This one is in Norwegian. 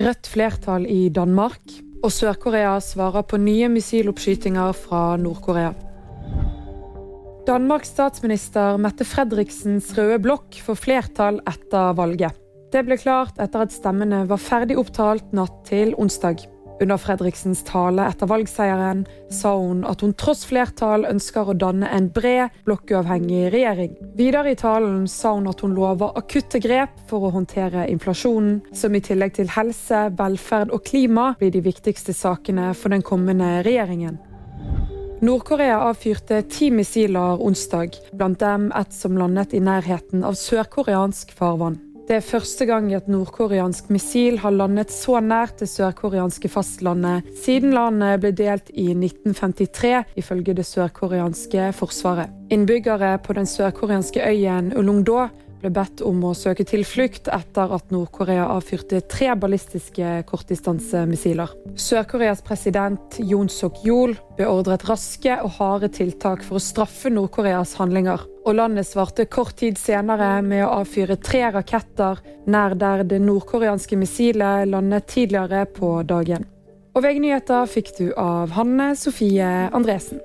Rødt flertall i Danmark. Og Sør-Korea svarer på nye missiloppskytinger fra Nord-Korea. Danmarks statsminister Mette Fredriksens røde blokk får flertall etter valget. Det ble klart etter at stemmene var ferdig opptalt natt til onsdag. Under Fredriksens tale etter valgseieren sa hun at hun tross flertall ønsker å danne en bred, blokkuavhengig regjering. Videre i talen sa hun at hun lover akutte grep for å håndtere inflasjonen, som i tillegg til helse, velferd og klima blir de viktigste sakene for den kommende regjeringen. Nord-Korea avfyrte ti missiler onsdag, blant dem et som landet i nærheten av sørkoreansk farvann. Det er første gang et nordkoreansk missil har landet så nært det sørkoreanske fastlandet siden landet ble delt i 1953, ifølge det sørkoreanske forsvaret. Innbyggere på den sørkoreanske øyen Ulungdo ble bedt om å søke tilflukt etter at Nord-Korea avfyrte tre ballistiske kortdistansemissiler. Sør-Koreas president Yoon Suk-yol beordret raske og harde tiltak for å straffe Nord-Koreas handlinger. Og landet svarte kort tid senere med å avfyre tre raketter nær der det nordkoreanske missilet landet tidligere på dagen. Og VG-nyheter fikk du av Hanne Sofie Andresen.